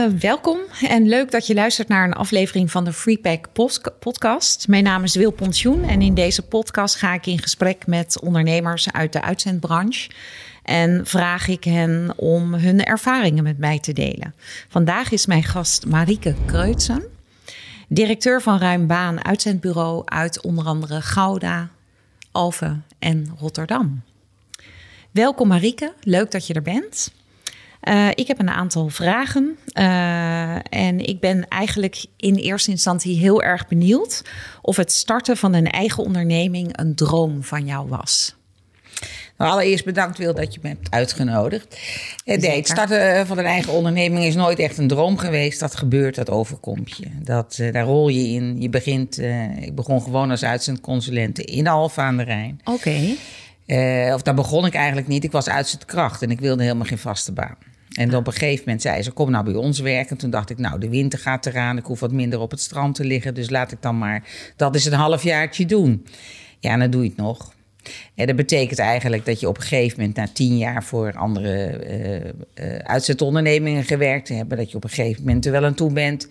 Uh, welkom en leuk dat je luistert naar een aflevering van de Freepack podcast. Mijn naam is Wil Pontjoen en in deze podcast ga ik in gesprek met ondernemers uit de uitzendbranche. En vraag ik hen om hun ervaringen met mij te delen. Vandaag is mijn gast Marieke Kreutsen, directeur van Ruim Baan Uitzendbureau uit onder andere Gouda, Alphen en Rotterdam. Welkom Marieke, leuk dat je er bent. Uh, ik heb een aantal vragen uh, en ik ben eigenlijk in eerste instantie heel erg benieuwd of het starten van een eigen onderneming een droom van jou was. Nou, allereerst bedankt Wil dat je me hebt uitgenodigd. Eh, nee, het starten van een eigen onderneming is nooit echt een droom geweest. Dat gebeurt, dat overkomt je. Dat, uh, daar rol je in. Je begint, ik begon gewoon als uitzendconsulent in Alfa aan de Rijn. Oké. Okay. of daar begon ik eigenlijk niet. Ik was uitzendkracht en ik wilde helemaal geen vaste baan. En op een gegeven moment zei ze: Kom nou bij ons werken. Toen dacht ik: Nou, de winter gaat eraan. Ik hoef wat minder op het strand te liggen. Dus laat ik dan maar dat is een halfjaartje doen. Ja, dan doe je het nog. En dat betekent eigenlijk dat je op een gegeven moment, na tien jaar voor andere uh, uitzetondernemingen gewerkt te hebben, dat je op een gegeven moment er wel aan toe bent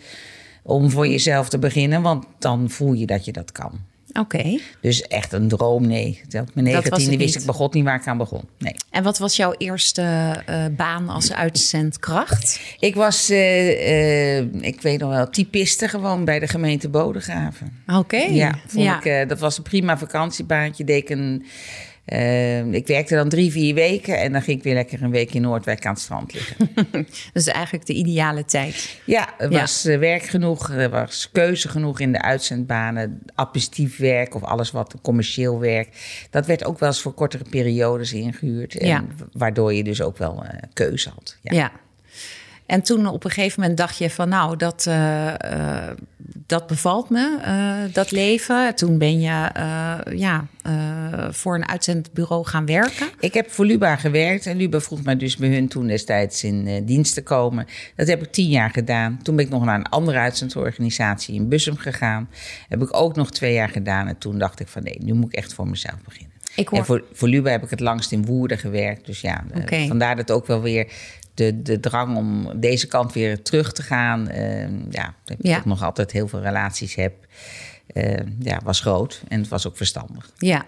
om voor jezelf te beginnen. Want dan voel je dat je dat kan. Oké. Dus echt een droom, nee. Op mijn negentiende wist ik bij God niet waar ik aan begon. Nee. En wat was jouw eerste uh, baan als uitzendkracht? Ik was, uh, uh, ik weet nog wel, typiste gewoon bij de gemeente Bodegraven. Oké. Ja, vond ja. Ik, dat was een prima vakantiebaantje. Deed ik een uh, ik werkte dan drie, vier weken en dan ging ik weer lekker een week in Noordwijk aan het strand liggen. dat is eigenlijk de ideale tijd. Ja, er was ja. werk genoeg, er was keuze genoeg in de uitzendbanen. Administratief werk of alles wat commercieel werk. Dat werd ook wel eens voor kortere periodes ingehuurd. En ja. Waardoor je dus ook wel uh, keuze had. ja. ja. En toen op een gegeven moment dacht je van nou, dat, uh, uh, dat bevalt me, uh, dat leven. Toen ben je ja, voor een uitzendbureau gaan werken. Ik heb voor Luba gewerkt en Luba vroeg mij dus bij hun toen destijds in dienst te komen. Dat heb ik tien jaar gedaan. Toen ben ik nog naar een andere uitzendorganisatie in Bussum gegaan. Heb ik ook nog twee jaar gedaan en toen dacht ik van nee, nu moet ik echt voor mezelf beginnen. Ik hoor... En voor, voor Luba heb ik het langst in Woerden gewerkt. Dus ja, okay. vandaar dat ook wel weer de, de drang om deze kant weer terug te gaan. Uh, ja, dat ik ja. nog altijd heel veel relaties heb. Uh, ja, was groot en het was ook verstandig. Ja,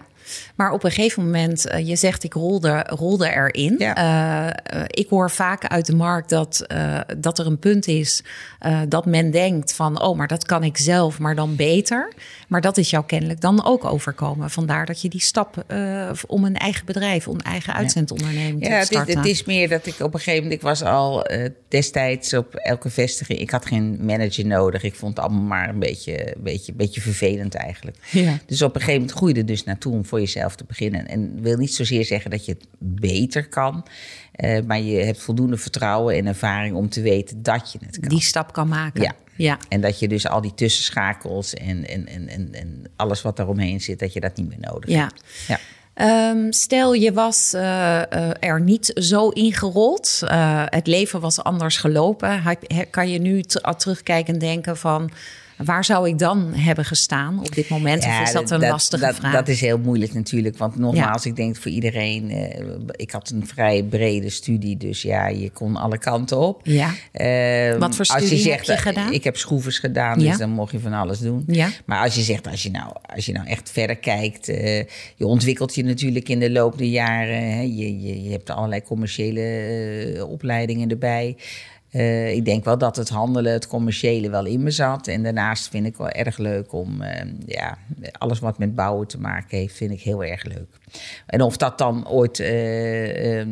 maar op een gegeven moment, uh, je zegt ik rolde, rolde erin. Ja. Uh, ik hoor vaak uit de markt dat, uh, dat er een punt is dat men denkt van, oh, maar dat kan ik zelf, maar dan beter. Maar dat is jou kennelijk dan ook overkomen. Vandaar dat je die stap om een eigen bedrijf, om een eigen uitzendonderneming ja. te starten. Ja, het, het, is meer dat ik op een gegeven moment, ik was al destijds op elke vestiging, ik had geen manager nodig. Ik vond het allemaal maar een beetje, beetje, beetje vervelend eigenlijk. Ja. Dus op een gegeven moment groeide dus naartoe om voor jezelf te beginnen. En wil niet zozeer zeggen dat je het beter kan. Uh, maar je hebt voldoende vertrouwen en ervaring om te weten dat je het kan. Die stap kan maken. Ja. Ja. En dat je dus al die tussenschakels en, en, en, en, en alles wat daaromheen zit, dat je dat niet meer nodig ja. hebt. Ja. Um, stel, je was uh, uh, er niet zo ingerold. Uh, het leven was anders gelopen. Kan je nu terugkijken en denken van... Waar zou ik dan hebben gestaan op dit moment? Ja, of is dat een dat, lastige dat, vraag? Dat is heel moeilijk natuurlijk. Want nogmaals, ja. ik denk voor iedereen... Uh, ik had een vrij brede studie, dus ja, je kon alle kanten op. Ja. Uh, Wat voor studie als je zegt, heb je gedaan? Ik heb schroevers gedaan, dus dan mocht je van alles doen. Maar als je zegt, als je nou, als je nou echt verder kijkt... Uh, je ontwikkelt je natuurlijk in de loop der jaren. Hè, je, je, je hebt allerlei commerciële opleidingen erbij... Uh, ik denk wel dat het handelen, het commerciële wel in me zat. En daarnaast vind ik wel erg leuk om, uh, ja, alles wat met bouwen te maken heeft, vind ik heel erg leuk. En of dat dan ooit uh,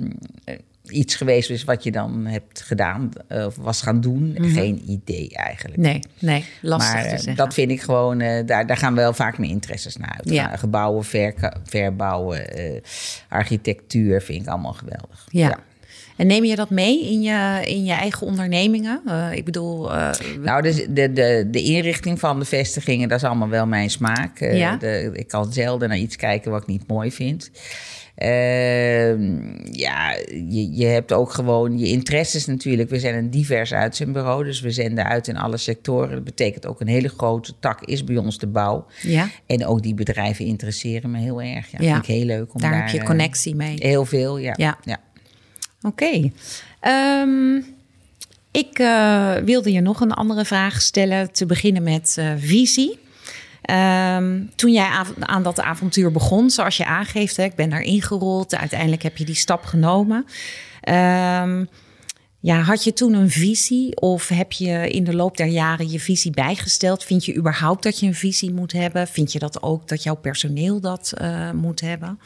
iets geweest is wat je dan hebt gedaan of was gaan doen, mm -hmm. geen idee eigenlijk. Nee, nee, lastig maar, te zeggen. dat vind ik gewoon, daar, daar gaan wel vaak mijn interesses naar uit. Ja. Gebouwen, ver, verbouwen, architectuur vind ik allemaal geweldig. ja. ja. En neem je dat mee in je, in je eigen ondernemingen? Uh, ik bedoel. Uh, nou, de, de, de, de inrichting van de vestigingen, dat is allemaal wel mijn smaak. Ja? de, ik kan zelden naar iets kijken wat ik niet mooi vind. ja, je, je hebt ook gewoon je interesses natuurlijk. We zijn een divers uitzendbureau, dus we zenden uit in alle sectoren. Dat betekent ook een hele grote tak is bij ons de bouw. Ja. En ook die bedrijven interesseren me heel erg. Ja, ja. vind ik heel leuk om daar... Daar heb je connectie mee. Heel veel, ja. ja. ja. Oké. Um, Ik uh, wilde je nog een andere vraag stellen. Te beginnen met uh, visie. Um, toen jij aan dat avontuur begon, zoals je aangeeft, hè, ik ben daar ingerold. Uiteindelijk heb je die stap genomen. Um, ja, had je toen een visie of heb je in de loop der jaren je visie bijgesteld? Vind je überhaupt dat je een visie moet hebben? Vind je dat ook dat jouw personeel dat uh, moet hebben?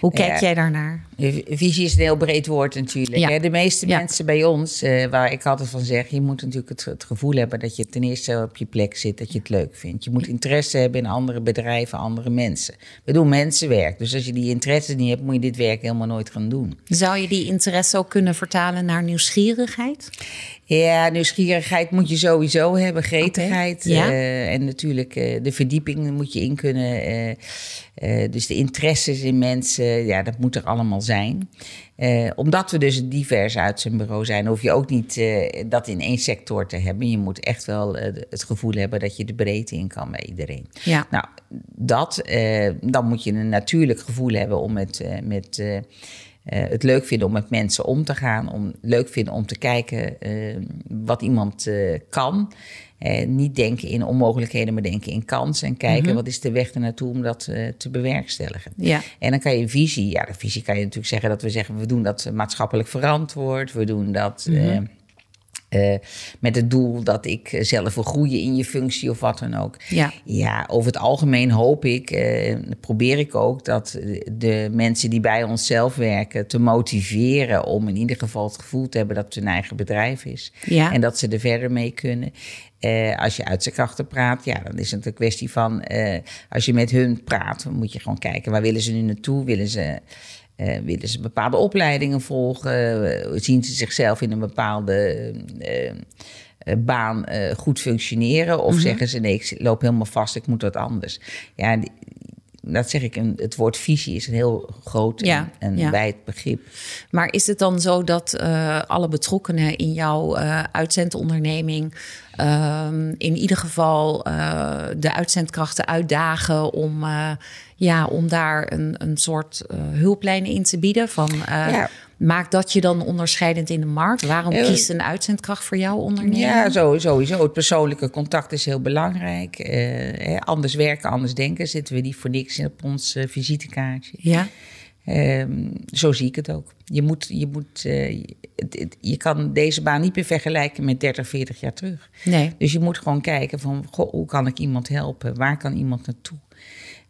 Hoe kijk jij daarnaar? Visie is een heel breed woord natuurlijk. Ja. De meeste mensen bij ons, uh, waar ik altijd van zeg, je moet natuurlijk het, het, gevoel hebben dat je ten eerste op je plek zit, dat je het leuk vindt. Je moet interesse hebben in andere bedrijven, andere mensen. We doen mensenwerk, dus als je die interesse niet hebt, moet je dit werk helemaal nooit gaan doen. Zou je die interesse ook kunnen vertalen naar nieuwsgierigheid? Nieuwsgierigheid? Ja, nieuwsgierigheid moet je sowieso hebben, gretigheid. Eh, en natuurlijk uh, de verdieping moet je in kunnen. Uh, dus de interesses in mensen, ja, dat moet er allemaal zijn. omdat we dus een divers uit zijn bureau zijn, hoef je ook niet dat in één sector te hebben. Je moet echt wel het gevoel hebben dat je de breedte in kan bij iedereen. Ja. Nou, dat, dan moet je een natuurlijk gevoel hebben om met. met het leuk vinden om met mensen om te gaan. Om leuk vinden om te kijken uh, wat iemand uh, kan. niet denken in onmogelijkheden, maar denken in kansen. En kijken mm -hmm. wat is de weg ernaartoe om dat te bewerkstelligen. Ja. En dan kan je visie. Ja, de visie kan je natuurlijk zeggen dat we zeggen we doen dat maatschappelijk verantwoord. We doen dat. Mm -hmm. Uh, met het doel dat ik zelf wil groeien in je functie of wat dan ook. Ja, ja over het algemeen hoop ik, uh, probeer ik ook dat de mensen die bij onszelf werken te motiveren om in ieder geval het gevoel te hebben dat het hun eigen bedrijf is. Ja. En dat ze er verder mee kunnen. Uh, als je uit zijn krachten praat, ja, dan is het een kwestie van als je met hun praat, dan moet je gewoon kijken waar willen ze nu naartoe? Willen ze uh, willen ze bepaalde opleidingen volgen? Uh, zien ze zichzelf in een bepaalde uh, baan goed functioneren? Of mm -hmm. zeggen ze nee, ik loop helemaal vast, ik moet wat anders? Ja, dat zeg ik, een, het woord visie is een heel groot en, en ja. wijd begrip. Maar is het dan zo dat uh, alle betrokkenen in jouw uh, uitzendonderneming um, in ieder geval uh, de uitzendkrachten uitdagen om, ja, om daar een, een soort hulplijn in te bieden? Van, ja. Maakt dat je dan onderscheidend in de markt? Waarom kiest een uitzendkracht voor jouw onderneming? Ja, sowieso. Het persoonlijke contact is heel belangrijk. Uh, anders werken, anders denken. Zitten we niet voor niks op ons uh, visitekaartje. Ja. Um, zo zie ik het ook. Je, moet, je, moet, het, het, je kan deze baan niet meer vergelijken met 30, 40 jaar terug. Nee. Dus je moet gewoon kijken van, goh, hoe kan ik iemand helpen? Waar kan iemand naartoe?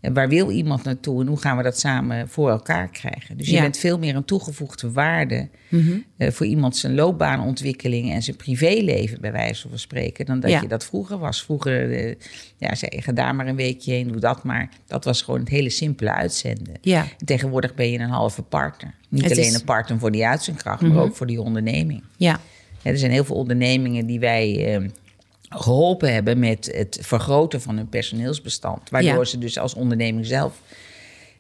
En waar wil iemand naartoe en hoe gaan we dat samen voor elkaar krijgen? Dus je ja. bent veel meer een toegevoegde waarde mm -hmm. uh, voor iemand zijn loopbaanontwikkeling en zijn privéleven, bij wijze van spreken, dan dat ja. je dat vroeger was. Vroeger, uh, ja, zei ga daar maar een weekje heen, doe dat maar. Dat was gewoon het hele simpele uitzenden. Ja. En tegenwoordig ben je een halve partner. Niet het alleen is... een partner voor die uitzendkracht, mm -hmm. maar ook voor die onderneming. Ja. ja. Er zijn heel veel ondernemingen die wij. Uh, geholpen hebben met het vergroten van hun personeelsbestand. Waardoor ja. ze dus als onderneming zelf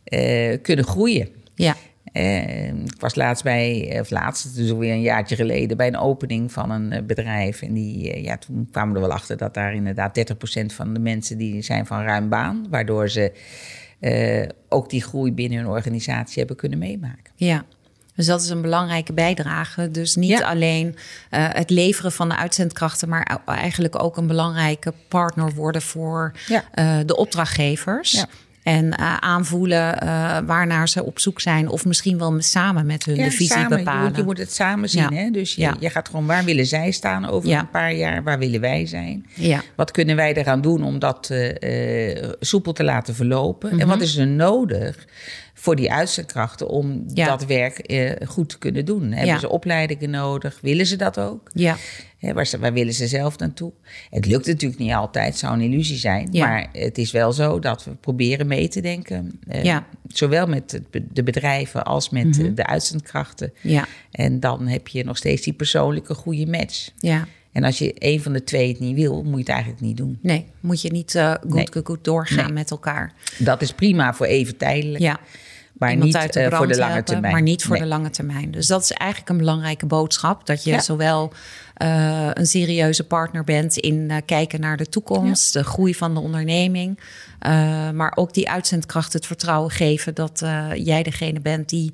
uh, kunnen groeien. Ja. Uh, ik was laatst bij, of laatst, dus alweer een jaartje geleden, bij een opening van een bedrijf. En die, uh, ja, toen kwamen we er wel achter dat daar inderdaad 30% van de mensen die zijn van ruim baan. Waardoor ze ook die groei binnen hun organisatie hebben kunnen meemaken. Ja. Dus dat is een belangrijke bijdrage. Dus niet ja. alleen uh, het leveren van de uitzendkrachten, maar eigenlijk ook een belangrijke partner worden voor ja. uh, de opdrachtgevers. Ja. En uh, aanvoelen waarnaar ze op zoek zijn. Of misschien wel samen met hun de visie samen. bepalen. Je moet, je moet, het samen zien. Hè? Dus je, je, gaat gewoon, waar willen zij staan over een paar jaar? Waar willen wij zijn? Wat kunnen wij eraan doen om dat soepel te laten verlopen? Mm -hmm. En wat is er nodig voor die uitzendkrachten om ja. dat werk eh, goed te kunnen doen. Hebben ja. ze opleidingen nodig? Willen ze dat ook? Ja. He, waar, ze, waar, willen ze zelf naartoe? Het lukt natuurlijk niet altijd, zou een illusie zijn. Ja. Maar het is wel zo dat we proberen mee te denken. Eh, ja. Zowel met de bedrijven als met mm -hmm. de uitzendkrachten. Ja. En dan heb je nog steeds die persoonlijke goede match. Ja. En als je een van de twee het niet wil, moet je het eigenlijk niet doen. Nee, moet je niet uh, goed, nee. goed doorgaan nee. met elkaar. Dat is prima voor even tijdelijk. Ja maar niet uh, voor de lange helpen, termijn. Maar niet voor nee. de lange termijn. Dus dat is eigenlijk een belangrijke boodschap. Dat je ja. zowel uh, een serieuze partner bent in uh, kijken naar de toekomst, ja. de groei van de onderneming. maar ook die uitzendkracht het vertrouwen geven dat jij degene bent die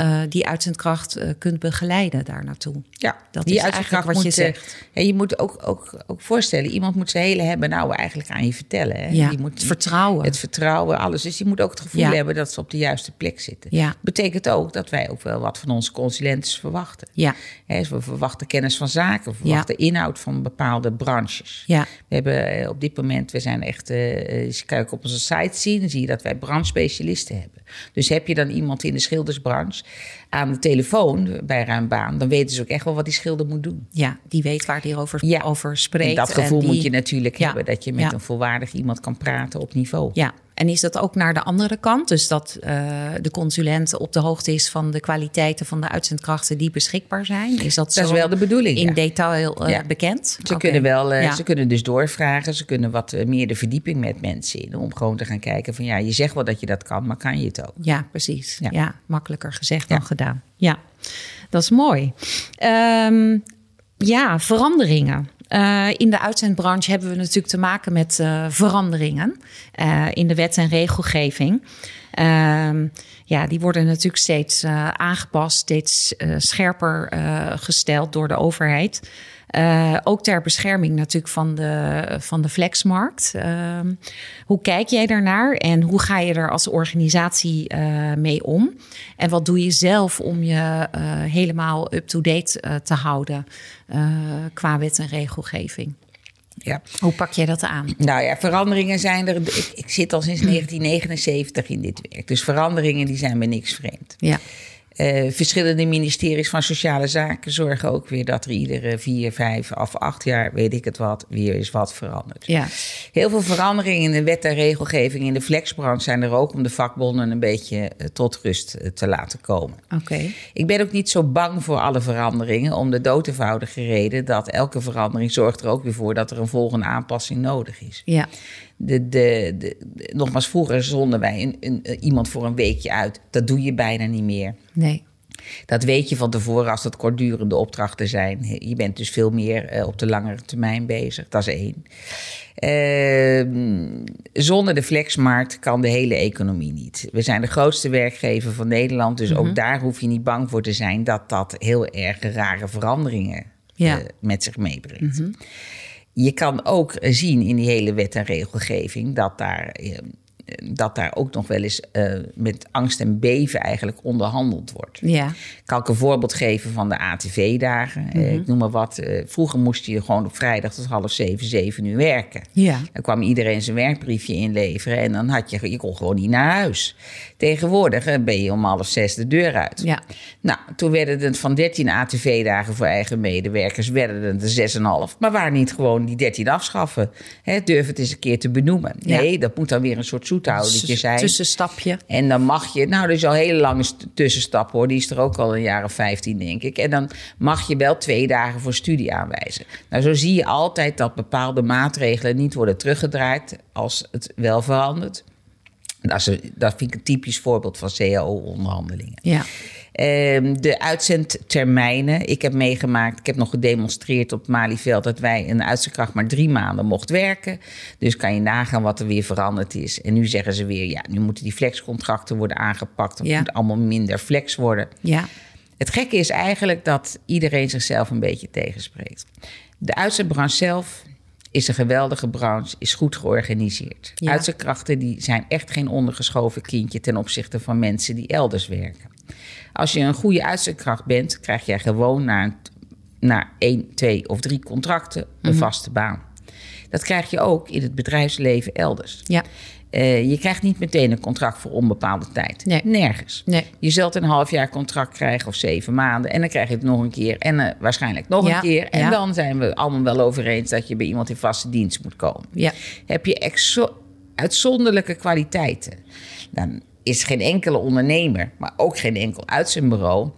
uh, die uitzendkracht uh, kunt begeleiden daar naartoe. Ja, dat die is eigenlijk wat je moet, zegt. Je moet ook, ook, ook voorstellen, iemand moet zijn hele hebben nou eigenlijk aan je vertellen. Hè? Ja, die moet het vertrouwen. Het vertrouwen, alles. Dus die moet ook het gevoel Ja. hebben dat ze op de juiste plek zitten. Ja. Betekent ook dat wij ook wel wat van onze consulenten verwachten. Ja, Hè, we verwachten kennis van zaken, we verwachten inhoud van bepaalde branches. ja, We hebben eh, op dit moment, we zijn echt, eh, als je kijkt op onze site zien, dan zie je dat wij branchespecialisten hebben. Dus heb je dan iemand in de schildersbranche aan de telefoon bij Ruimbaan, dan weten ze ook echt wel wat die schilder moet doen. ja, die weet waar die over, Ja. over spreekt. En dat gevoel die- moet je natuurlijk Ja. hebben, dat je met Ja. een volwaardig iemand kan praten op niveau. Ja, en is dat ook naar de andere kant? Dus dat eh, de consulent op de hoogte is van de kwaliteiten van de uitzendkrachten die beschikbaar zijn? Is dat, Dat is zo wel de bedoeling. in ja. detail eh, Ja. bekend? Ze kunnen wel, eh, Ja. ze kunnen dus doorvragen. Ze kunnen wat meer de verdieping met mensen in. Om gewoon te gaan kijken van ja, je zegt wel dat je dat kan, maar kan je het ook? Ja, precies. Ja, makkelijker gezegd dan gedaan. Ja, dat is mooi. Ehm, ja, veranderingen. Eh, in de uitzendbranche hebben we natuurlijk te maken met eh, veranderingen eh, in de wet en regelgeving. Ehm, ja, die worden natuurlijk steeds aangepast, steeds scherper gesteld door de overheid. Eh, ook ter bescherming natuurlijk van de, van de flexmarkt. Ehm, hoe kijk jij daarnaar en hoe ga je er als organisatie eh, mee om? En wat doe je zelf om je eh, helemaal up-to-date te houden qua wet en regelgeving? Ja. Hoe pak jij dat aan? Nou ja, veranderingen zijn er. Ik, ik zit al sinds 1979 in dit werk. Dus veranderingen die zijn me niks vreemd. Ja, Eh, verschillende ministeries van Sociale Zaken zorgen ook weer dat er iedere vier, vijf of acht jaar, weet ik het wat, weer is wat veranderd. ja, Heel veel veranderingen in de wet en regelgeving in de flexbranche zijn er ook om de vakbonden een beetje eh, tot rust eh, te laten komen. oké. Ik ben ook niet zo bang voor alle veranderingen, om de dood eenvoudige reden dat elke verandering zorgt er ook weer voor dat er een volgende aanpassing nodig is. Ja, De, de, de, de- nogmaals, vroeger zonden wij een, een, eh, iemand voor een weekje uit. Dat doe je bijna niet meer. nee. Dat weet je van tevoren als dat kortdurende opdrachten zijn. Je bent dus veel meer eh, op de langere termijn bezig. Dat is één. Ehm, zonder de flexmarkt kan de hele economie niet. We zijn de grootste werkgever van Nederland. Dus ook daar hoef je niet bang voor te zijn dat dat heel erg rare veranderingen Ja. eh, met zich meebrengt. Je kan ook zien in die hele wet en regelgeving dat daar, eh, dat daar ook nog wel eens eh, met angst en beven eigenlijk onderhandeld wordt. Ja, Kan ik een voorbeeld geven van de ATV-dagen? Eh, ik noem maar wat. eh, vroeger moest je gewoon op vrijdag tot half zeven, zeven uur werken. ja, Dan kwam iedereen zijn werkbriefje inleveren en dan had je, je kon gewoon niet naar huis. Tegenwoordig ben je om half zes de deur uit. ja, Nou, toen werden het van 13 ATV-dagen voor eigen medewerkers, werden het er 6,5. Maar waar niet gewoon die 13 afschaffen? Hè, durf het eens een keer te benoemen. Nee, dat moet dan weer een soort zoethoudertje zijn. tussenstapje. En dan mag je, nou, er is al een hele lange st- tussenstap hoor. Die is er ook al een jaar of 15, denk ik. En dan mag je wel twee dagen voor studie aanwijzen. Nou, zo zie je altijd dat bepaalde maatregelen niet worden teruggedraaid als het wel verandert. Dat, is dat vind ik een typisch voorbeeld van CAO-onderhandelingen. Ja, de uitzendtermijnen. Ik heb meegemaakt, ik heb nog gedemonstreerd op Malieveld dat wij een uitzendkracht maar drie maanden mocht werken. Dus kan je nagaan wat er weer veranderd is. En nu zeggen ze weer, ja, nu moeten die flexcontracten worden aangepakt. Het Ja. moet allemaal minder flex worden. ja, Het gekke is eigenlijk dat iedereen zichzelf een beetje tegenspreekt. De uitzendbranche zelf is een geweldige branche, is goed georganiseerd. Ja. Uitzendkrachten die zijn echt geen ondergeschoven kindje ten opzichte van mensen die elders werken. Als je een goede uitzendkracht bent, krijg jij gewoon na, na één, twee of drie contracten een Mhm. vaste baan. Dat krijg je ook in het bedrijfsleven elders. ja, Eh, je krijgt niet meteen een contract voor onbepaalde tijd. Nee. Nergens. nee. Je zult een half jaar contract krijgen of zeven maanden. En dan krijg je het nog een keer. En eh, waarschijnlijk nog Ja, een keer. En ja. dan zijn we allemaal wel over eens dat je bij iemand in vaste dienst moet komen. Ja, Heb je uitzonderlijke kwaliteiten. Dan is geen enkele ondernemer, maar ook geen enkel uitzendbureau.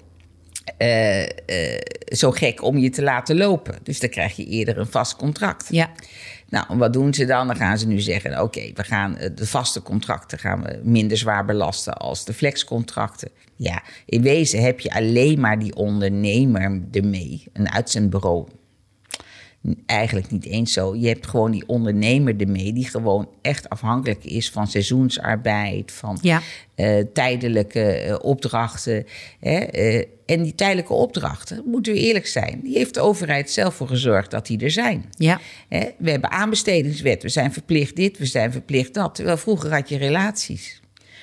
eh, eh, zo gek om je te laten lopen. Dus dan krijg je eerder een vast contract. ja, Nou, wat doen ze dan? Dan gaan ze nu zeggen: oké, we gaan eh, de vaste contracten gaan we minder zwaar belasten als de flexcontracten. Ja, in wezen heb je alleen maar die ondernemer ermee, een uitzendbureau. Eigenlijk niet eens zo. Je hebt gewoon die ondernemer ermee, die gewoon echt afhankelijk is van seizoensarbeid, van Ja. eh, tijdelijke eh, opdrachten. Hè? eh, en die tijdelijke opdrachten, moeten we eerlijk zijn, die heeft de overheid zelf voor gezorgd dat die er zijn. Ja. Hè, we hebben aanbestedingswet, we zijn verplicht dit, we zijn verplicht dat. Terwijl vroeger had je relaties.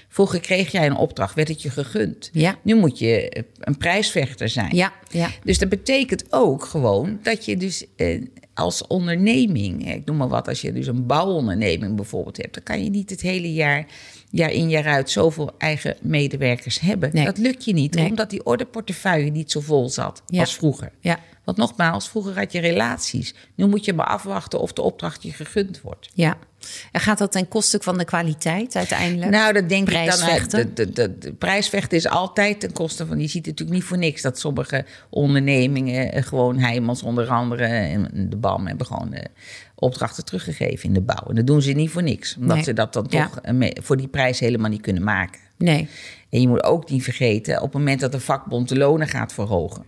Vroeger kreeg jij een opdracht, werd het je gegund. Ja. Nu moet je eh, een prijsvechter zijn. Ja. Ja. Dus dat betekent ook gewoon dat je dus eh, als onderneming, hè, ik noem maar wat, als je dus een bouwonderneming bijvoorbeeld hebt, dan kan je niet het hele jaar, jaar in jaar uit zoveel eigen medewerkers hebben. Nee. Dat lukt je niet, Nee. omdat die ordeportefeuille niet zo vol zat Ja. als vroeger. Ja. Want nogmaals, vroeger had je relaties. Nu moet je maar afwachten of de opdracht je gegund wordt. Ja. En gaat dat ten koste van de kwaliteit uiteindelijk? Nou, dat denk ik dan. De, de, de, de prijsvechten is altijd ten koste van. Je ziet natuurlijk niet voor niks dat sommige ondernemingen eh, gewoon Heijmans onder andere en de BAM hebben gewoon eh, opdrachten teruggegeven in de bouw. En dat doen ze niet voor niks, omdat Nee. ze dat dan toch eh, voor die prijs helemaal niet kunnen maken. Nee. En je moet ook niet vergeten, op het moment dat de vakbond de lonen gaat verhogen.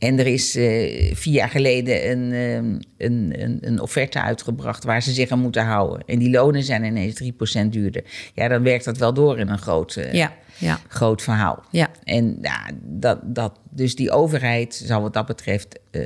En er is eh, vier jaar geleden een, eh, een, een, een offerte uitgebracht waar ze zich aan moeten houden. En die lonen zijn ineens 3% duurder. Ja, dan werkt dat wel door in een groot, eh, Ja. Ja. groot verhaal. Ja. En ja, dat, dat, dus die overheid zou wat dat betreft eh,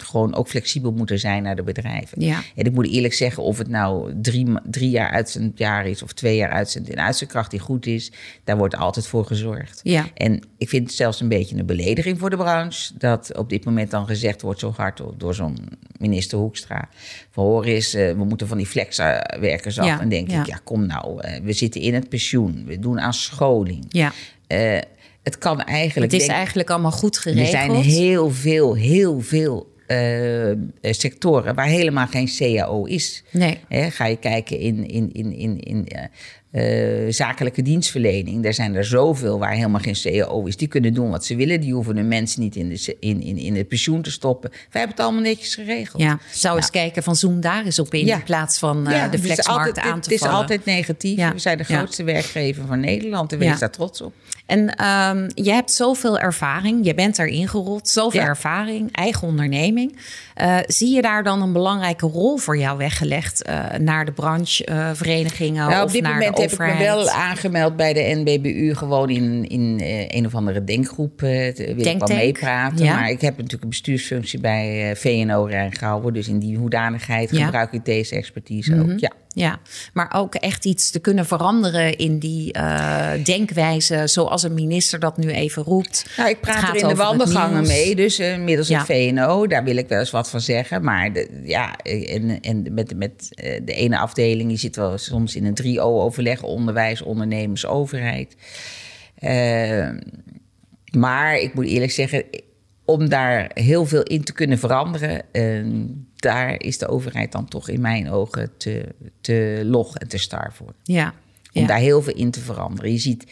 gewoon ook flexibel moeten zijn naar de bedrijven. Ja. En ik moet eerlijk zeggen, of het nou drie, drie jaar uitzendjaar is of twee jaar uitzend en uitzendkracht die goed is, daar wordt altijd voor gezorgd. Ja. En ik vind het zelfs een beetje een belediging voor de branche dat op dit moment dan gezegd wordt zo hard door, zo'n minister Hoekstra. Van hoor eens, eh, we moeten van die flexwerkers af. Ja, En denk ja. ik, ja kom nou, eh, we zitten in het pensioen, we doen aan scholing. Ja. Eh, het kan eigenlijk. Het is denk- eigenlijk allemaal goed er geregeld. zijn heel veel, heel veel eh, sectoren waar helemaal geen CAO is. Nee. Ga je kijken in, in, in, in, in eh, zakelijke dienstverlening. Daar zijn er zoveel waar helemaal geen CAO is. Die kunnen doen wat ze willen. Die hoeven de mensen niet in, de, in, in, in het pensioen te stoppen. Wij hebben het allemaal netjes geregeld. Ja, zou eens kijken van zoom daar eens op in, Ja. in plaats van eh, Ja, de het is flexmarkt altijd- aan te Het is vallen. altijd negatief. Ja. We zijn de grootste werkgever van Nederland. En wees daar trots op. En ehm, je hebt zoveel ervaring, je bent er ingerold, zoveel ervaring, eigen onderneming. Eh, zie je daar dan een belangrijke rol voor jou weggelegd naar de brancheverenigingen Nou, of naar moment de heb ik me wel aangemeld bij de NBBU gewoon in, in eh, een of andere denkgroep. te- wil ik wel meepraten. ja. Maar ik heb natuurlijk een bestuursfunctie bij eh, VNO Rijngehouden. Dus in die hoedanigheid Ja. gebruik ik deze expertise ook. Ja. Ja, maar ook echt iets te kunnen veranderen in die eh, denkwijze, zoals een minister dat nu even roept. Nou, ik praat er in de wandelgangen mee, dus eh, middels Ja. het VNO, daar wil ik wel eens wat van zeggen. Maar de, ja, en, en met, met eh, de ene afdeling, je zit wel soms in een 3O-overleg, onderwijs, ondernemers, overheid. Eh, maar ik moet eerlijk zeggen, om daar heel veel in te kunnen veranderen, eh, daar is de overheid dan toch in mijn ogen te, te log en te star voor Ja, om ja. daar heel veel in te veranderen. Je ziet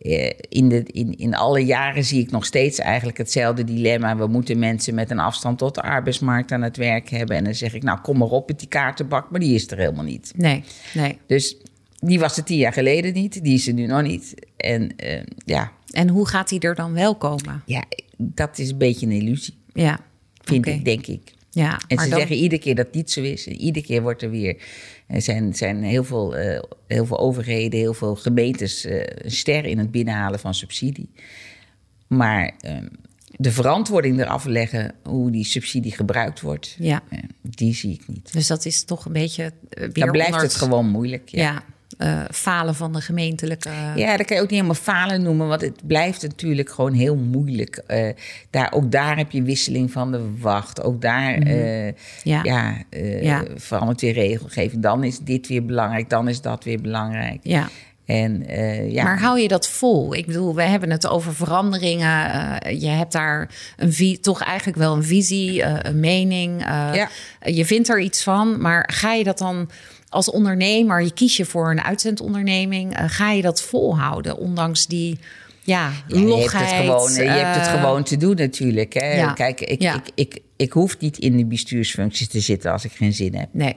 eh, in, de, in, in alle jaren zie ik nog steeds eigenlijk hetzelfde dilemma. We moeten mensen met een afstand tot de arbeidsmarkt aan het werk hebben. En dan zeg ik, nou kom maar op met die kaartenbak, maar die is er helemaal niet. Nee, nee. Dus die was er tien jaar geleden niet, die is er nu nog niet. En eh, ja, En hoe gaat die er dan wel komen? ja, dat is een beetje een illusie, Ja, vind ik, denk ik. Ja, En ze dan- zeggen iedere keer dat niet zo is. En iedere keer wordt er weer. Er zijn, zijn heel, veel, eh, heel veel overheden, heel veel gemeentes eh, een ster in het binnenhalen van subsidie. Maar eh, de verantwoording eraf leggen hoe die subsidie gebruikt wordt, Ja. eh, die zie ik niet. Dus dat is toch een beetje eh, weer Dan blijft onder het gewoon moeilijk. Ja. Ja, eh, falen van de gemeentelijke... Ja, dat kan je ook niet helemaal falen noemen, want het blijft natuurlijk gewoon heel moeilijk. Eh, daar, ook daar heb je wisseling van de wacht. Ook daar eh, Mhm. Ja. ja. eh, Ja. verandert weer regelgeving. Dan is dit weer belangrijk, dan is dat weer belangrijk. ja. En eh, ja, Maar hou je dat vol? Ik bedoel, we hebben het over veranderingen. eh, je hebt daar een toch eigenlijk wel een visie, eh, een mening. eh, Ja. Je vindt er iets van, maar ga je dat dan als ondernemer, je kies je voor een uitzendonderneming, eh, ga je dat volhouden, ondanks die ja, Ja, je, hebt het gewoon, je hebt het eh, gewoon te doen natuurlijk. Hè? ja. Kijk, ik, Ja. ik, ik, ik hoef niet in de bestuursfuncties te zitten als ik geen zin heb. Nee.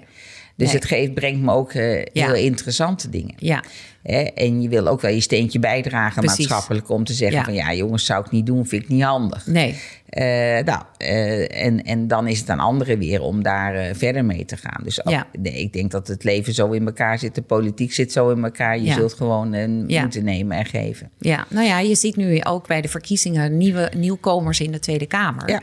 Dus Nee. het geeft, brengt me ook eh, heel interessante dingen. Ja, Hè? En je wil ook wel je steentje bijdragen Precies. maatschappelijk om te zeggen Ja. van ja jongens, zou ik niet doen, vind ik niet handig. Nee. Eh, nou, eh, en, en dan is het aan anderen weer om daar eh, verder mee te gaan. Dus ook- Ja. nee, ik denk dat het leven zo in elkaar zit, de politiek zit zo in elkaar. Je Ja. zult gewoon Ja. moeten nemen en geven. Ja, nou ja, je ziet nu ook bij de verkiezingen nieuwe nieuwkomers in de Tweede Kamer.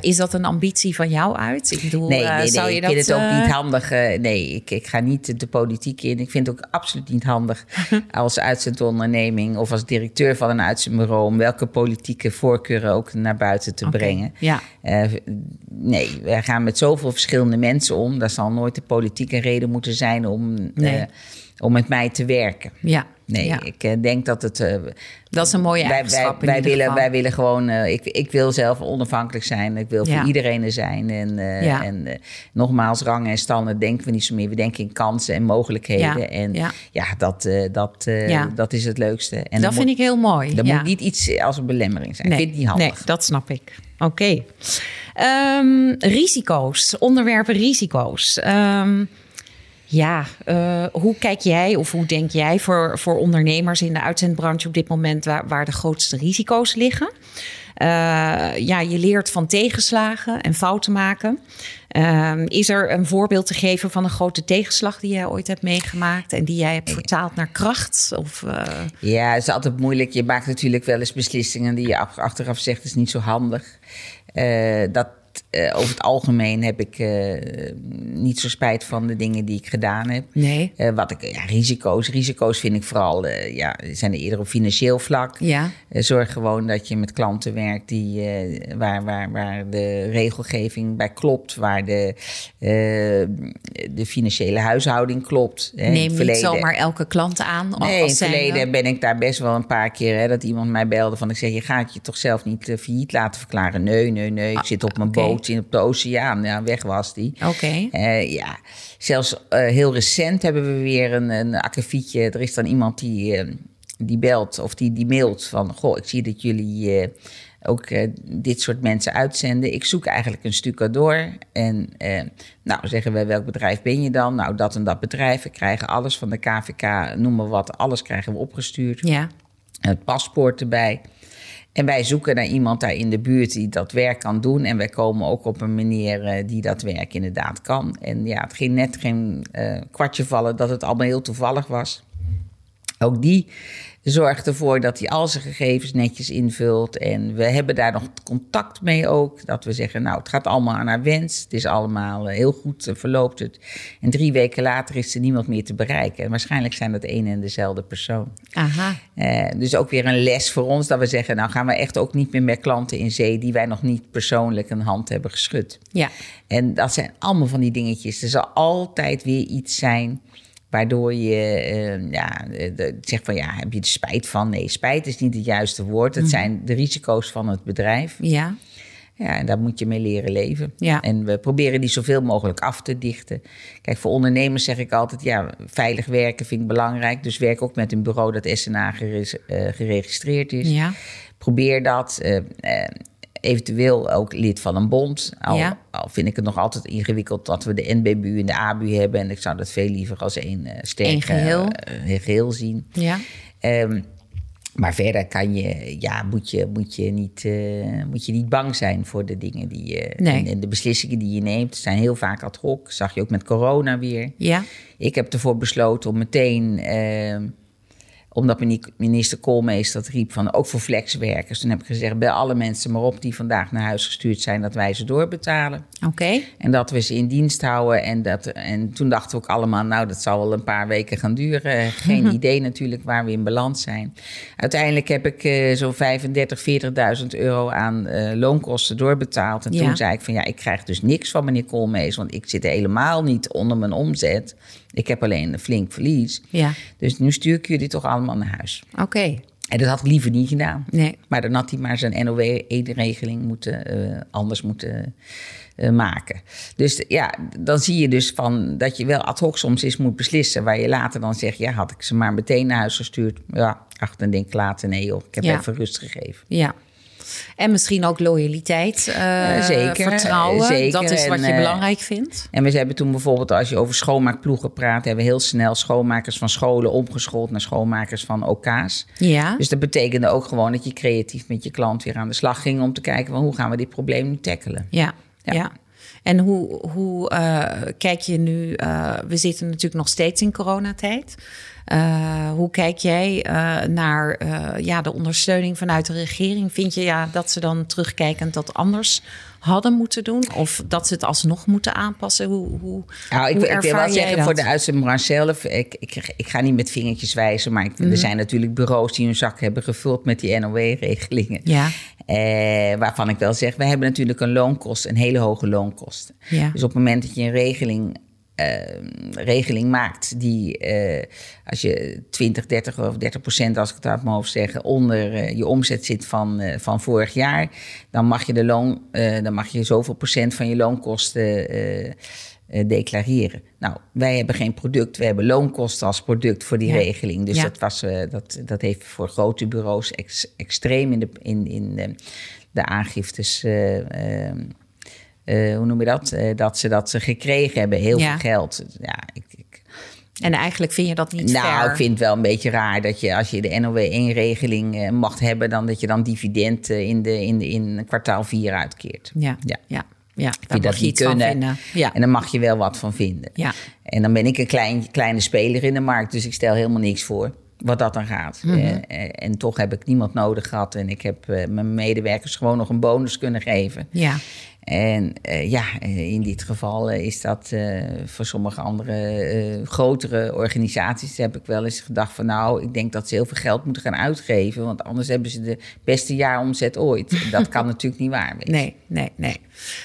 Is dat een ambitie van jou uit? Ik bedoel, Nee, nee, nee zou je ik dat, vind het ook niet handig. nee, ik, ik ga niet de politiek in. Ik vind het ook absoluut niet handig als uitzendonderneming of als directeur van een uitzendbureau om welke politieke voorkeuren ook naar buiten te brengen. Ja, Eh, nee, wij gaan met zoveel verschillende mensen om. Daar zal nooit de politieke reden moeten zijn om, Nee. eh, om met mij te werken. ja. Nee, ja. ik eh, denk dat het. eh, Dat is een mooie wij, wij, eigenschap wij, willen, geval. wij willen gewoon. eh, ik, ik wil zelf onafhankelijk zijn. Ik wil Ja. voor iedereen er zijn. En, Ja. en nogmaals, rangen en standen denken we niet zo meer. We denken in kansen en mogelijkheden. Ja, En ja. dat, dat, dat is het leukste. En dat vind ik heel mooi. Dat moet niet iets als een belemmering zijn. Nee, ik vind het niet handig. Nee, dat snap ik. Oké. Ehm, risico's, onderwerpen risico's. Ehm, ja, eh, hoe kijk jij of hoe denk jij voor, voor ondernemers in de uitzendbranche op dit moment waar, waar de grootste risico's liggen? Eh, ja, je leert van tegenslagen en fouten maken. Ehm, is er een voorbeeld te geven van een grote tegenslag die jij ooit hebt meegemaakt en die jij hebt vertaald naar kracht? Of, eh, Ja, het is altijd moeilijk. Je maakt natuurlijk wel eens beslissingen die je ach- achteraf zegt, is niet zo handig. Eh, eh, over het algemeen heb ik eh, niet zo spijt van de dingen die ik gedaan heb. nee. Eh, wat ik, ja, risico's. Risico's vind ik vooral, ja, zijn er eerder op financieel vlak. Ja. Zorg gewoon dat je met klanten werkt die, waar, waar, waar de regelgeving bij klopt, waar de, de financiële huishouding klopt. hè. Neem niet zomaar elke klant aan. Nee, in het verleden ben ik daar best wel een paar keer... Hè, dat iemand mij belde van... ik zeg, je gaat je toch zelf niet failliet laten verklaren? Nee, nee, nee. Ik zit op mijn oké. Boot in, op de oceaan. Ja, weg was die. Oké. Eh, ja, zelfs uh, heel recent hebben we weer een, een akkefietje. Er is dan iemand die, uh, die belt of die, die mailt van... goh, ik zie dat jullie... Ook uh, dit soort mensen uitzenden. Ik zoek eigenlijk een stucador. En uh, nou, zeggen wij, welk bedrijf ben je dan? Nou, dat en dat bedrijf. We krijgen alles van de KVK, noem maar wat. Alles krijgen we opgestuurd. Ja. Het paspoort erbij. En wij zoeken naar iemand daar in de buurt die dat werk kan doen. En wij komen ook op een meneer uh, die dat werk inderdaad kan. En ja, het ging net geen uh, kwartje vallen dat het allemaal heel toevallig was. Ook die zorgt ervoor dat hij al zijn gegevens netjes invult. En we hebben daar nog contact mee ook. Dat we zeggen, nou, het gaat allemaal naar wens. Het is allemaal heel goed, verloopt het. En drie weken later is er niemand meer te bereiken. En waarschijnlijk zijn dat één en dezelfde persoon. Aha. Uh, dus ook weer een les voor ons. Dat we zeggen, nou gaan we echt ook niet meer met klanten in zee... die wij nog niet persoonlijk een hand hebben geschud. Ja. En dat zijn allemaal van die dingetjes. Er zal altijd weer iets zijn waardoor je uh, ja, zegt van ja, heb je er spijt van? Nee, spijt is niet het juiste woord. Het mm. zijn de risico's van het bedrijf. Ja. Ja, en daar moet je mee leren leven. Ja. En we proberen die zoveel mogelijk af te dichten. Kijk, voor ondernemers zeg ik altijd, ja, veilig werken vind ik belangrijk. Dus werk ook met een bureau dat SNA geregistreerd is. Ja. Probeer dat. Uh, uh, eventueel ook lid van een bond. Al, ja. al, vind ik het nog altijd ingewikkeld dat we de NBBU en de ABU hebben. En ik zou dat veel liever als één uh, sterk Eén geheel. Uh, geheel zien. Ja. Um, maar verder kan je, ja, moet, je, moet, je niet, uh, moet je niet bang zijn voor de dingen die je. Nee. En, en, de beslissingen die je neemt zijn heel vaak ad hoc. Zag je ook met corona weer. Ja. Ik heb ervoor besloten om meteen omdat minister Koolmees dat riep van ook voor flexwerkers. Toen heb ik gezegd, bel alle mensen maar op die vandaag naar huis gestuurd zijn, dat wij ze doorbetalen. Oké. Okay. En dat we ze in dienst houden. En, dat, en toen dachten we ook allemaal, nou dat zal wel een paar weken gaan duren. Geen idee natuurlijk waar we in balans zijn. Uiteindelijk heb ik uh, zo'n 35, 40.000 euro aan uh, loonkosten doorbetaald. En ja. toen zei ik van ja, ik krijg dus niks van meneer Koolmees, want ik zit helemaal niet onder mijn omzet. Ik heb alleen een flink verlies. Ja. Dus nu stuur ik jullie toch allemaal naar huis. Oké. Okay. En dat had ik liever niet gedaan. Nee. Maar dan had hij maar zijn NOW-regeling moeten, uh, anders moeten uh, maken. Dus ja, dan zie je dus van dat je wel ad hoc soms eens moet beslissen. Waar je later dan zegt, ja, had ik ze maar meteen naar huis gestuurd. Ja, ach, dan denk ik later, nee joh, ik heb ja. even rust gegeven. Ja. En misschien ook loyaliteit, uh, zeker, vertrouwen. Zeker. Dat is wat je belangrijk vindt. En we hebben toen bijvoorbeeld, als je over schoonmaakploegen praat, hebben we heel snel schoonmakers van scholen omgeschoold naar schoonmakers van OK's. Ja. Dus dat betekende ook gewoon dat je creatief met je klant weer aan de slag ging om te kijken van hoe gaan we dit probleem nu tackelen. ja. ja. En hoe, hoe uh, kijk je nu? Uh, we zitten natuurlijk nog steeds in coronatijd. Uh, hoe kijk jij naar ja, de ondersteuning vanuit de regering? Vind je ja, dat ze dan terugkijkend dat anders hadden moeten doen? Of dat ze het alsnog moeten aanpassen? Hoe, hoe, nou, ik, hoe ik wil wel zeggen voor de uitzendbranche zelf... Ik, ik, ik ga niet met vingertjes wijzen... maar ik, mm er zijn natuurlijk bureaus die hun zak hebben gevuld... met die NOW-regelingen. Ja. Eh, waarvan ik wel zeg, we hebben natuurlijk een loonkost, een hele hoge loonkosten. Ja. Dus op het moment dat je een regeling, regeling maakt die, uh, als je 20, 30 of 30 procent, als ik het uit mijn hoofd zeg, onder uh, je omzet zit van, van vorig jaar, dan mag je de loon, dan mag je zoveel procent van je loonkosten declareren. Nou, wij hebben geen product, we hebben loonkosten als product voor die Ja. regeling. Dus Ja. dat, was, uh, dat, dat heeft voor grote bureaus ex- extreem in de, in, in de, de aangiftes. uh, uh, uh, hoe noem je dat? Uh, dat ze dat ze gekregen hebben, heel Ja. veel geld. Ja, ik, ik, En eigenlijk vind je dat niet nou, fair? ik vind het wel een beetje raar dat je als je de NOW-1-regeling uh, mag hebben, dan dat je dan dividend in, de, in, de, in kwartaal 4 uitkeert. Ja, Ja. ja. ja. Ik daar vind mag dat je van kunnen. vinden. Ja. En daar mag je wel wat van vinden. Ja. En dan ben ik een klein, kleine speler in de markt, dus ik stel helemaal niks voor. Wat dat dan gaat. Mhm. Eh, eh, en toch heb ik niemand nodig gehad. En ik heb eh, mijn medewerkers gewoon nog een bonus kunnen geven. ja. En eh, ja, eh, in dit geval eh, is dat voor sommige andere grotere organisaties. Heb ik wel eens gedacht van nou, ik denk dat ze heel veel geld moeten gaan uitgeven. Want anders hebben ze de beste jaaromzet ooit. Dat kan natuurlijk niet waar. Nee, nee, nee.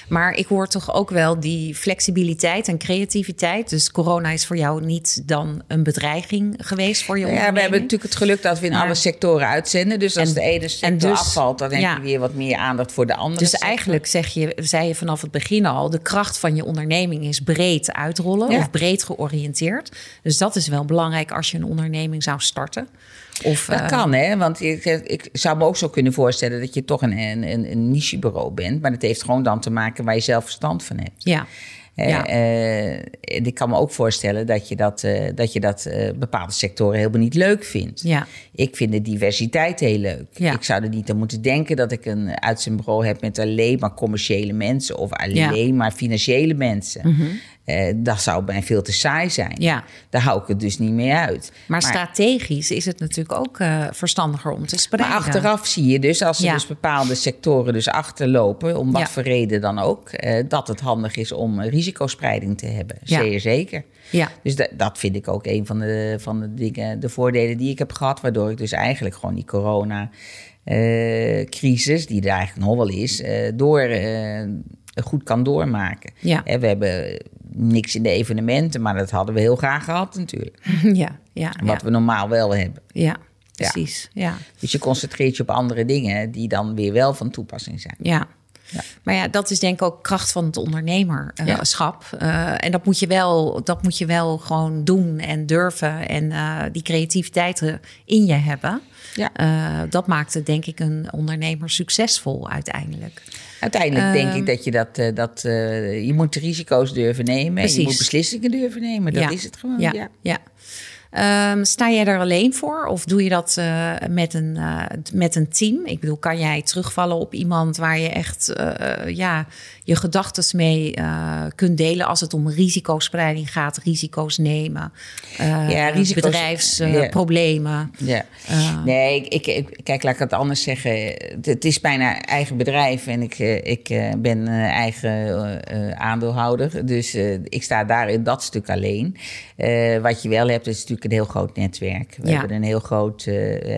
Maar ik hoor toch ook wel die flexibiliteit en creativiteit. Dus corona is voor jou niet dan een bedreiging geweest voor je Nou Ja, we hebben natuurlijk het geluk dat we in Maar- alle sectoren uitzenden. Dus als En- de ene en sector dus- afvalt, dan heb ja. je weer wat meer aandacht voor de andere. Dus sector. eigenlijk zeg je, zei je vanaf het begin al, de kracht van je onderneming is breed uitrollen Ja. of breed georiënteerd. Dus dat is wel belangrijk als je een onderneming zou starten. Of, Dat eh, kan, hè? Want ik, ik zou me ook zo kunnen voorstellen dat je toch een, een, een nichebureau bent. Maar dat heeft gewoon dan te maken waar je zelf verstand van hebt. Ja, Eh, Ja. eh, en ik kan me ook voorstellen dat je dat, eh, dat, je dat eh, bepaalde sectoren helemaal niet leuk vindt. ja, Ik vind de diversiteit heel leuk. Ja. Ik zou er niet aan moeten denken dat ik een uitzendbureau heb met alleen maar commerciële mensen of alleen maar financiële mensen. Eh, dat zou mij veel te saai zijn. Ja. Daar hou ik het dus niet mee uit. maar, strategisch is het natuurlijk ook eh, verstandiger om te spreiden. Maar achteraf zie je dus, als er Ja. dus bepaalde sectoren dus achterlopen, om wat Ja. voor reden dan ook, eh, dat het handig is om risicospreiding te hebben. Ja. Zeer zeker. Ja, Dus da- dat vind ik ook een van de, van de dingen, de voordelen die ik heb gehad, waardoor ik dus eigenlijk gewoon die corona crisis, die er eigenlijk nog wel is, door goed kan doormaken. Ja. We hebben niks in de evenementen, maar dat hadden we heel graag gehad natuurlijk. ja, ja, Wat ja, we normaal wel hebben. ja, precies. Ja. Dus je concentreert je op andere dingen die dan weer wel van toepassing zijn. Ja. Ja. Maar ja, dat is denk ik ook kracht van het ondernemerschap. Eh, en dat moet, je wel, dat moet je wel gewoon doen en durven. En eh, die creativiteit er in je hebben. Ja. Eh, dat maakt het denk ik een ondernemer succesvol uiteindelijk. Uiteindelijk denk ik dat je dat, eh, dat eh, je moet risico's durven nemen. En je moet beslissingen durven nemen. Dat Ja. is het gewoon. Ja, Ja. Ja. Ehm, sta jij er alleen voor of doe je dat eh, met, een, eh, met een team? Ik bedoel, kan jij terugvallen op iemand waar je echt eh, ja, je gedachten mee kunt delen als het om risicospreiding gaat, risico's nemen, Ja, risico's- bedrijfsproblemen. Ja. Eh. nee, ik, ik, kijk, laat ik het anders zeggen. Het, het is bijna eigen bedrijf en ik, ik ben eigen aandeelhouder. Dus ik sta daar in dat stuk alleen. Wat je wel hebt, is natuurlijk een heel groot netwerk. We Ja. hebben een heel groot. eh,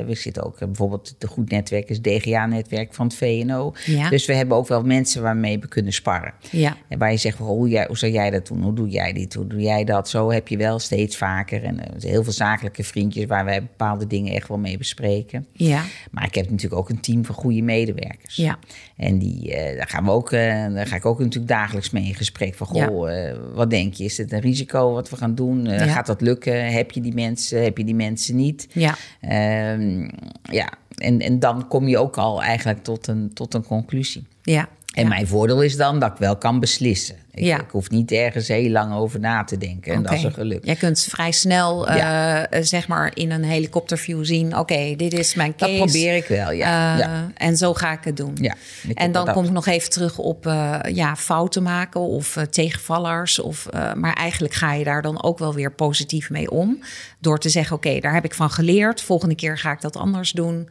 we zitten ook eh, bijvoorbeeld, de goed netwerk is DGA-netwerk van het VNO. Ja. Dus we hebben ook wel mensen waarmee we kunnen sparren. Ja, En waar je zegt, oh, hoe, jij, hoe zou jij dat doen? Hoe doe jij dit? Hoe doe jij dat? Zo heb je wel steeds vaker. En heel veel zakelijke vriendjes waar wij bepaalde dingen echt wel mee bespreken. ja, Maar ik heb natuurlijk ook een team van goede medewerkers. ja, En die, daar, gaan we ook, daar ga ik ook natuurlijk dagelijks mee in gesprek. Van, goh, wat denk je? Is het een risico wat we gaan doen? Gaat dat lukken? Heb je die die mensen, heb je die mensen niet? Ja. Ehm, ja, en, en dan kom je ook al eigenlijk tot een, tot een conclusie. Ja. En ja. mijn voordeel is dan dat ik wel kan beslissen. Ik, Ja. ik hoef niet ergens heel lang over na te denken. En dat is een geluk. Jij kunt vrij snel, eh, eh, zeg maar, in een helikopterview zien: oké, dit is mijn case. Dat probeer ik wel, ja. Eh, ja. En zo ga ik het doen. En dan kom ik nog even terug op ja, fouten maken of tegenvallers. Of, maar eigenlijk ga je daar dan ook wel weer positief mee om. Door te zeggen, oké, daar heb ik van geleerd. Volgende keer ga ik dat anders doen.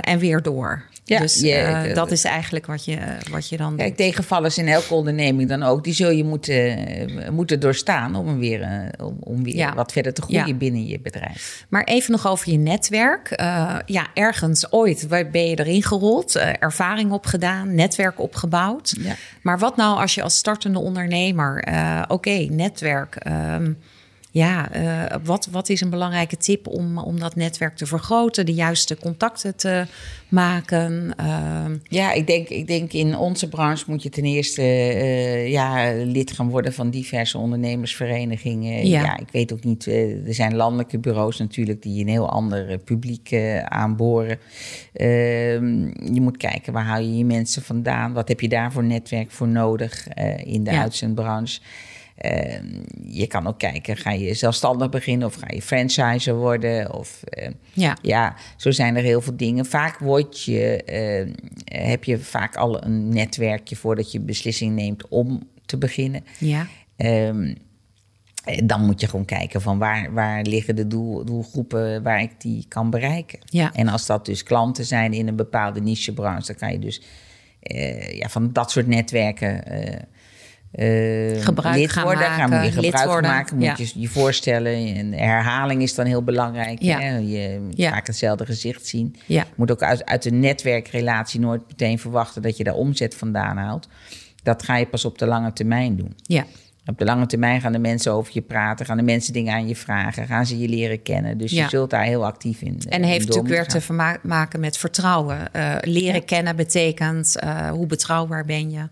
En weer door. Ja, dus je- eh, ik- dat is eigenlijk wat je, wat je dan Kijk, tegenvallers in elke onderneming dan ook, die zul je moeten, eh, moeten doorstaan om, weer, eh, om, om weer Ja. wat verder te groeien Ja. binnen je bedrijf. Maar even nog over je netwerk. Eh, ja, ergens ooit waar ben je erin gerold, eh, ervaring opgedaan, netwerk opgebouwd. Ja. Maar wat nou als je als startende ondernemer, eh, oké, netwerk. ehm, ja, eh, wat, wat is een belangrijke tip om, om dat netwerk te vergroten, de juiste contacten te maken? Ehm, Ja, ik denk, ik denk in onze branche moet je ten eerste eh, ja, lid gaan worden van diverse ondernemersverenigingen. Ja. Ja, ik weet ook niet, eh, er zijn landelijke bureaus natuurlijk die een heel ander publiek aanboren. Ehm, je moet kijken waar haal je je mensen vandaan, wat heb je daar voor netwerk voor nodig in de Ja. uitzendbranche. Ehm, je kan ook kijken, ga je zelfstandig beginnen of ga je franchiser worden? Of, eh, ja, ja, zo zijn er heel veel dingen. Vaak word je, eh, heb je vaak al een netwerkje voordat je beslissing neemt om te beginnen. ja, Ehm, eh, dan moet je gewoon kijken van waar, waar liggen de doel, doelgroepen waar ik die kan bereiken. Ja. En als dat dus klanten zijn in een bepaalde nichebranche, dan kan je dus eh, ja, van dat soort netwerken eh, eh, Gebruik lid gaan worden. Maken, je gebruik worden, maken, moet ja. je je voorstellen. En herhaling is dan heel belangrijk. Ja. Hè? Je Ja. vaak hetzelfde gezicht zien. ja, Je moet ook uit, uit een netwerkrelatie nooit meteen verwachten dat je daar omzet vandaan haalt. Dat ga je pas op de lange termijn doen. ja, Op de lange termijn gaan de mensen over je praten, gaan de mensen dingen aan je vragen, gaan ze je leren kennen. Dus Ja. je zult daar heel actief in. En in heeft natuurlijk weer te maken met vertrouwen. Eh, leren Ja. kennen betekent eh, hoe betrouwbaar ben je?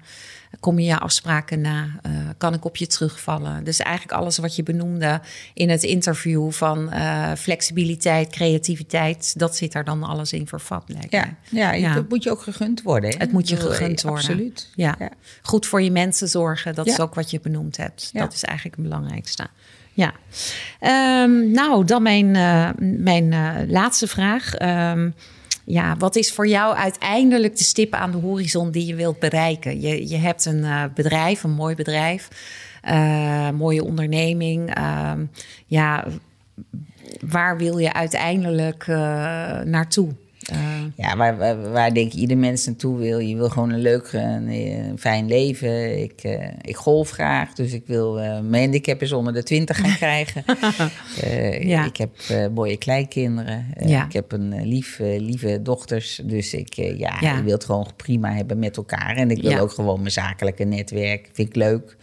Kom je je afspraken na? Eh, kan ik op je terugvallen? Dus eigenlijk alles wat je benoemde in het interview van eh, flexibiliteit, creativiteit, dat zit daar dan alles in vervat. Lijkt. Ja, ja, Ja. dat moet je ook gegund worden. Hè? Het moet je gegund worden. Absoluut. Ja. Ja. Goed voor je mensen zorgen, dat Ja. is ook wat je benoemd hebt. Dat is eigenlijk het belangrijkste. Ja. Ehm, nou, dan mijn, eh, mijn laatste vraag. Ehm, ja, wat is voor jou uiteindelijk de stip aan de horizon die je wilt bereiken? Je, je hebt een eh, bedrijf, een mooi bedrijf, eh, mooie onderneming. Ehm, ja, waar wil je uiteindelijk eh, naartoe? Eh, Ja, waar, waar, waar denk ik ieder mens naartoe wil. Je wil gewoon een leuk, een, een fijn leven. Ik, eh, ik golf graag, dus ik wil eh, mijn handicap is onder de 20 gaan krijgen. Eh, Ja. Ik heb eh, mooie kleinkinderen. Eh, Ja. Ik heb een eh, lief, eh, lieve dochters. Dus ik, eh, ja, Ja. ik wil het gewoon prima hebben met elkaar. En ik wil ook gewoon mijn zakelijke netwerk. Vind ik leuk.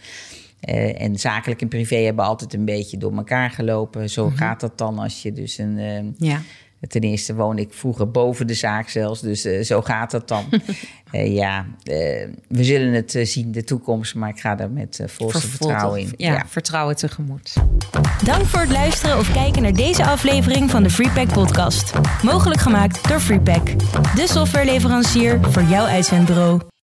Eh, en zakelijk en privé hebben altijd een beetje door elkaar gelopen. Zo gaat dat dan als je dus een... eh, ja. Ten eerste woonde ik vroeger boven de zaak zelfs, dus eh, zo gaat dat dan. Eh, ja, eh, we zullen het zien, de toekomst, maar ik ga er met volste vertrouwen in. Ja, vertrouwen tegemoet. Dank voor het luisteren of kijken naar deze aflevering van de Freepack podcast. Mogelijk gemaakt door Freepack, de softwareleverancier voor jouw uitzendbureau.